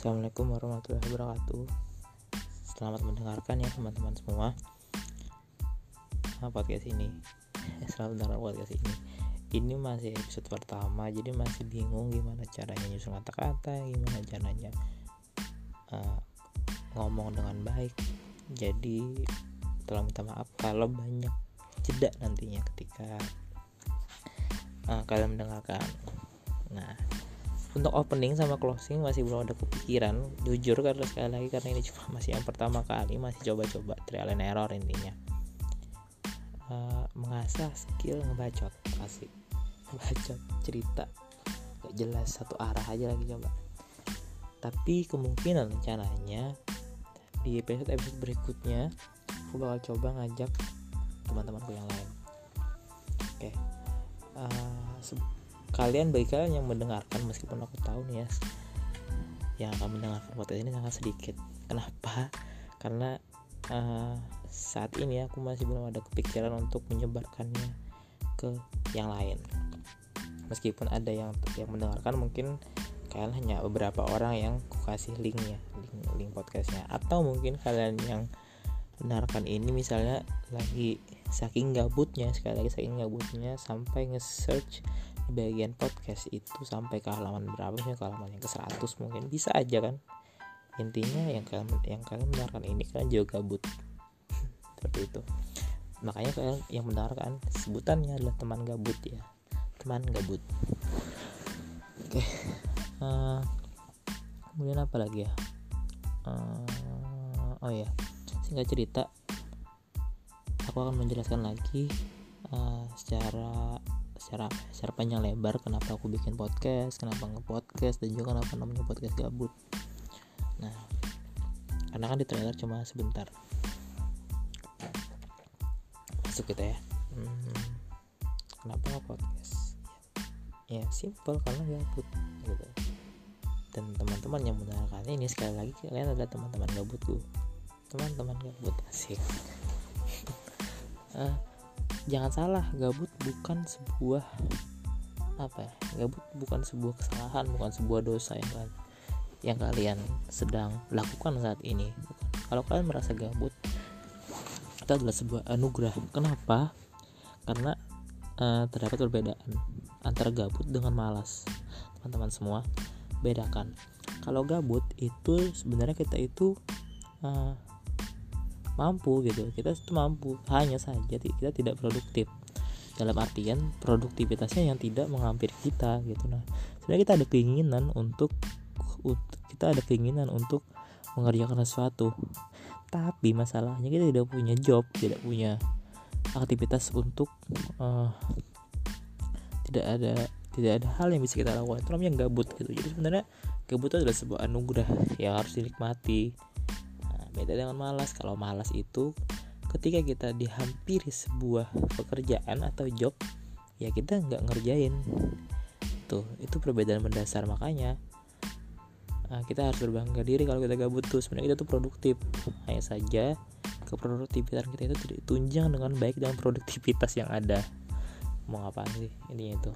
Assalamualaikum warahmatullahi wabarakatuh. Selamat mendengarkan ya teman-teman semua. Nah, Podcast ini? Selamat mendengarkan podcast ini. Ini masih episode pertama Jadi masih bingung gimana caranya nyusun kata-kata Gimana caranya uh, Ngomong dengan baik. Jadi Tolong minta maaf kalau banyak jeda nantinya ketika uh, Kalian mendengarkan. Nah untuk opening sama closing masih belum ada kepikiran. Jujur karena sekali lagi karena ini cuma masih yang pertama kali masih coba-coba trial and error intinya. Uh, mengasah skill ngebacot asik. Ngebacot cerita. Gak jelas satu arah aja lagi coba. Tapi kemungkinan rencananya di episode episode berikutnya aku bakal coba ngajak teman-temanku yang lain. Oke. Okay. uh, kalian bagi kalian yang mendengarkan meskipun aku tahu nih ya yang akan mendengarkan podcast ini sangat sedikit. Kenapa? Karena uh, saat ini aku masih belum ada kepikiran untuk menyebarkannya ke yang lain. Meskipun ada yang yang mendengarkan mungkin kalian hanya beberapa orang yang aku kasih linknya link link podcastnya. Atau mungkin kalian yang mendengarkan ini misalnya lagi saking gabutnya sekali lagi saking gabutnya sampai nge-search bagian podcast itu sampai ke halaman berapa sih? Ke halaman yang ke 100 mungkin. Bisa aja kan? Intinya yang kalian yang kalian mendengarkan ini kan juga gabut. Seperti itu. Makanya kalian yang mendengarkan sebutannya adalah teman gabut ya. Teman gabut. Oke. Okay. uh, eh, kemudian apa lagi ya? Uh, oh ya singkat cerita aku akan menjelaskan lagi uh, secara secara secara panjang lebar kenapa aku bikin podcast kenapa nge-podcast dan juga kenapa namanya podcast gabut. Nah karena kan di trailer cuma sebentar. Masuk kita ya. Hmm, kenapa nge-podcast ya simple karena gabut gitu. Dan teman-teman yang mendengarkan ini sekali lagi kalian adalah teman-teman gabutku. Teman-teman gabut asik. Uh, jangan salah gabut bukan sebuah apa ya gabut bukan sebuah kesalahan bukan sebuah dosa yang kan yang kalian sedang lakukan saat ini. Kalau kalian merasa gabut itu adalah sebuah anugerah. Kenapa? Karena uh, terdapat perbedaan antara gabut dengan malas. Teman-teman semua bedakan. Kalau gabut itu sebenarnya kita itu uh, mampu gitu. Kita itu mampu hanya saja kita tidak produktif dalam artian produktivitasnya yang tidak menghampiri kita gitu. Nah sebenarnya kita ada keinginan untuk kita ada keinginan untuk mengerjakan sesuatu. Tapi masalahnya kita tidak punya job tidak punya aktivitas untuk uh, tidak ada tidak ada hal yang bisa kita lakukan. Itu namanya gabut gitu. Jadi sebenarnya gabut adalah sebuah anugerah yang harus dinikmati. Beda dengan malas. Kalau malas itu ketika kita dihampiri sebuah pekerjaan atau job ya kita nggak ngerjain. Tuh itu perbedaan mendasar. Makanya nah, kita harus berbangga diri kalau kita gabut tuh. Sebenarnya kita tuh produktif. Hanya saja keproduktivitasan kita itu tidak ditunjang dengan baik dengan produktivitas yang ada. Mau ngapain sih ini itu?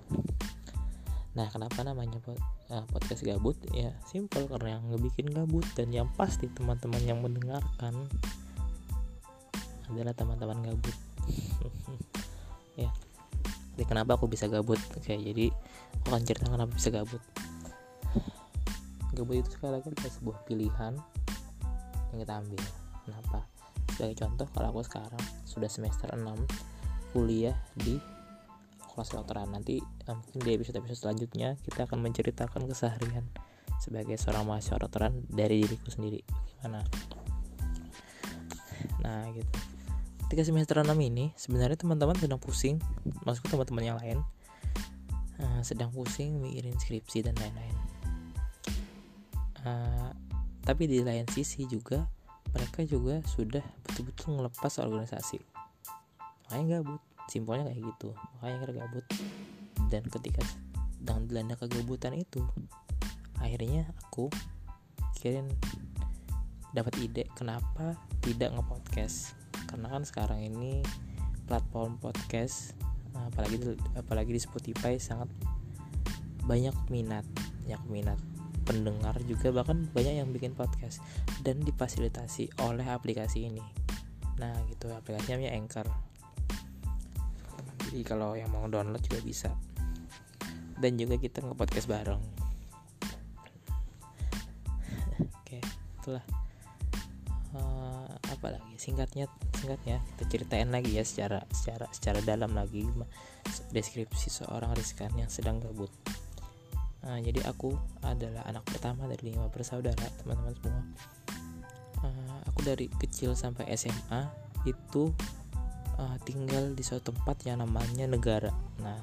Nah kenapa namanya uh, podcast gabut? Ya simple karena yang ngebikin gabut dan yang pasti teman-teman yang mendengarkan adalah teman-teman gabut. Ya. Jadi kenapa aku bisa gabut? Oke jadi aku akan cerita kenapa bisa gabut. Gabut itu sekali lagi adalah sebuah pilihan yang kita ambil. Kenapa? Sebagai contoh kalau aku sekarang sudah semester 6 kuliah di kelas kedokteran nanti eh, mungkin di episode episode selanjutnya kita akan menceritakan keseharian sebagai seorang mahasiswa kedokteran dari diriku sendiri. Gimana? Nah gitu ketika semester 6 ini sebenarnya teman-teman sedang pusing masuk teman-teman yang lain uh, sedang pusing mikirin skripsi dan lain-lain. Uh, tapi di lain sisi juga mereka juga sudah betul-betul ngelepas organisasi. Makanya gabut simpelnya kayak gitu. Makanya kita gabut. Dan ketika dengan dilanda kegabutan itu akhirnya aku kirim dapat ide kenapa tidak ngepodcast karena kan sekarang ini platform podcast apalagi apalagi di Spotify sangat banyak minat banyak minat pendengar juga bahkan banyak yang bikin podcast dan difasilitasi oleh aplikasi ini. Nah gitu aplikasinya namanya Anchor. Jadi kalau yang mau download juga bisa. Dan juga kita nge-podcast bareng. Oke itulah. Uh, apa lagi? Singkatnya singkatnya kita ceritain lagi ya secara secara secara dalam lagi deskripsi seorang Rizkan yang sedang gabut. Uh, jadi aku adalah anak pertama dari lima bersaudara teman-teman semua. Uh, aku dari kecil sampai SMA itu uh, tinggal di suatu tempat yang namanya negara. Nah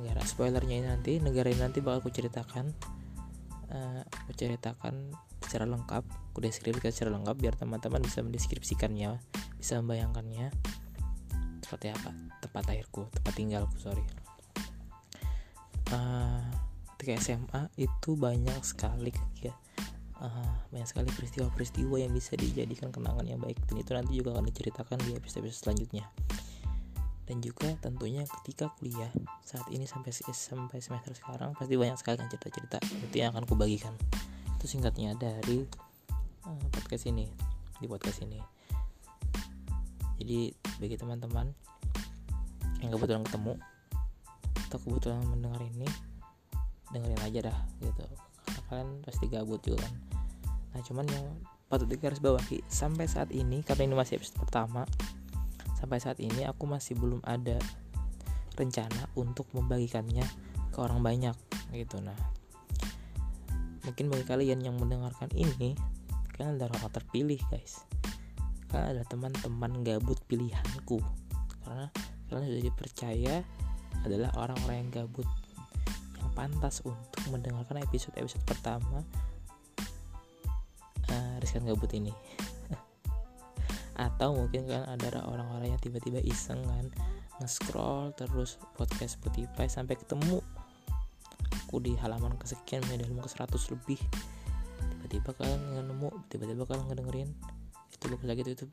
negara spoilernya ini nanti negara ini nanti bakal aku ceritakan uh, aku ceritakan secara lengkap aku deskripsikan secara lengkap biar teman-teman bisa mendeskripsikannya bisa membayangkannya. Seperti apa? Tempat lahirku tempat tinggalku sorry. Uh, ketika SMA itu banyak sekali ya uh, banyak sekali peristiwa-peristiwa yang bisa dijadikan kenangan yang baik. Dan itu nanti juga akan diceritakan di episode-episode selanjutnya. Dan juga tentunya ketika kuliah saat ini sampai sampai semester sekarang pasti banyak sekali cerita-cerita. Itu yang akan kubagikan. Itu singkatnya dari podcast ini di podcast ini. Jadi bagi teman-teman yang kebetulan ketemu atau kebetulan mendengar ini dengerin aja dah gitu. Karena kalian pasti gabut juga kan. Nah cuman yang patut digaris bawahi sampai saat ini karena ini masih episode pertama sampai saat ini aku masih belum ada rencana untuk membagikannya ke orang banyak gitu. Nah mungkin bagi kalian yang mendengarkan ini kalian adalah orang terpilih guys. Kalian adalah teman-teman gabut pilihanku. Karena kalian sudah dipercaya adalah orang-orang yang gabut. Yang pantas untuk mendengarkan episode-episode pertama uh, riskan gabut ini. Atau mungkin kan ada orang-orang yang tiba-tiba iseng kan nge-scroll terus podcast Spotify sampai ketemu. Aku di halaman kesekian misalnya di halaman ke 100 lebih tiba-tiba kalian nemu tiba-tiba kalian ngedengerin. Itu bagus lagi itu itu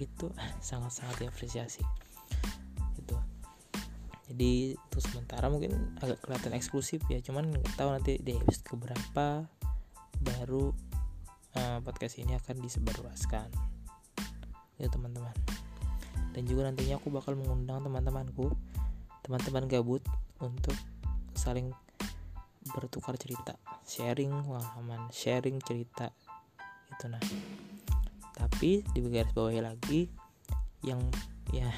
itu sangat-sangat diapresiasi. Itu. Jadi itu sementara mungkin agak kelihatan eksklusif ya cuman nggak tahu nanti di episode keberapa baru uh, podcast ini akan disebarluaskan. Ya teman-teman. Dan juga nantinya aku bakal mengundang teman-temanku teman-teman gabut untuk saling bertukar cerita sharing pengalaman sharing cerita itu nah. Tapi di garis bawahnya lagi yang ya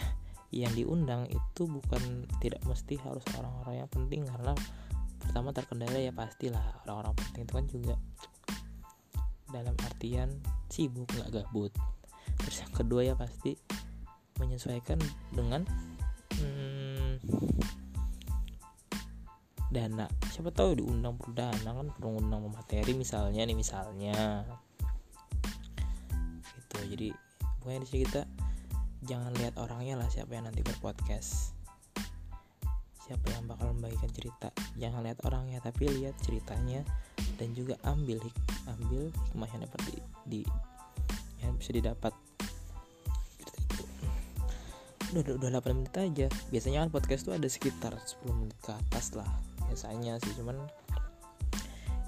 yang diundang itu bukan tidak mesti harus orang-orang yang penting karena pertama terkendala ya pastilah orang-orang penting itu kan juga dalam artian sibuk nggak gabut. Terus yang kedua ya pasti menyesuaikan dengan dana. Siapa tahu diundang perlu dana kan perlu undang materi misalnya nih misalnya. Gitu. Jadi pokoknya di sini kita jangan lihat orangnya lah siapa yang nanti berpodcast. Siapa yang bakal membagikan cerita. Jangan lihat orangnya tapi lihat ceritanya dan juga ambil hik ambil hikmah yang dapat di, di yang bisa didapat. Udah udah 8 menit aja. Biasanya kan podcast tuh ada sekitar 10 menit ke atas lah biasanya sih cuman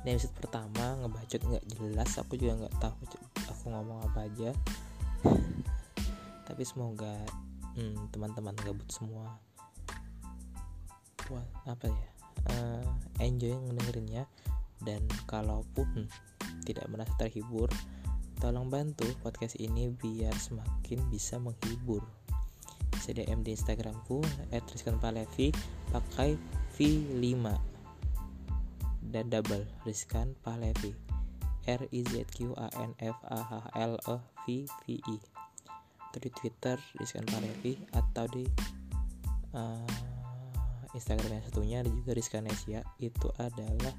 ini episode pertama ngebacot nggak jelas aku juga nggak tahu aku ngomong apa aja. Tapi semoga hmm, teman-teman gabut semua. Wah, apa ya? Uh, enjoy ngedengerinnya. Dan kalaupun tidak merasa terhibur tolong bantu podcast ini biar semakin bisa menghibur. Bisa di Instagramku @rizkanpalevi pakai V5 dan double Rizkan Palevi R I Z Q A N F A H L E V V I. Di Twitter Rizkan Palevi atau di uh, Instagram yang satunya ada juga Rizkanesia itu adalah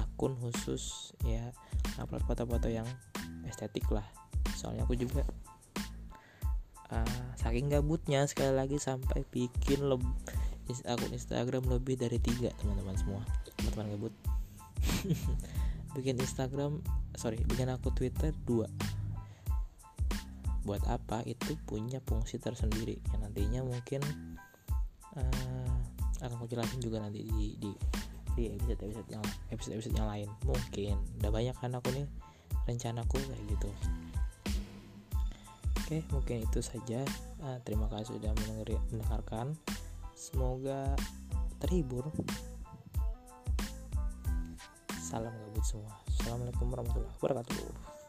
akun khusus ya upload foto-foto yang estetik lah. Soalnya aku juga uh, saking gabutnya sekali lagi sampai bikin leb akun Instagram lebih dari tiga teman-teman semua. Teman-teman gabut bikin Instagram sorry bikin akun Twitter dua. Buat apa? Itu punya fungsi tersendiri. Yang nantinya mungkin uh, akan aku jelasin juga nanti di, di di episode episode yang episode episode yang lain. Mungkin. Udah banyak kan aku nih rencanaku kayak gitu. Oke mungkin itu saja. Uh, terima kasih sudah mendengarkan semoga terhibur. Salam gabut semua. Assalamualaikum warahmatullahi wabarakatuh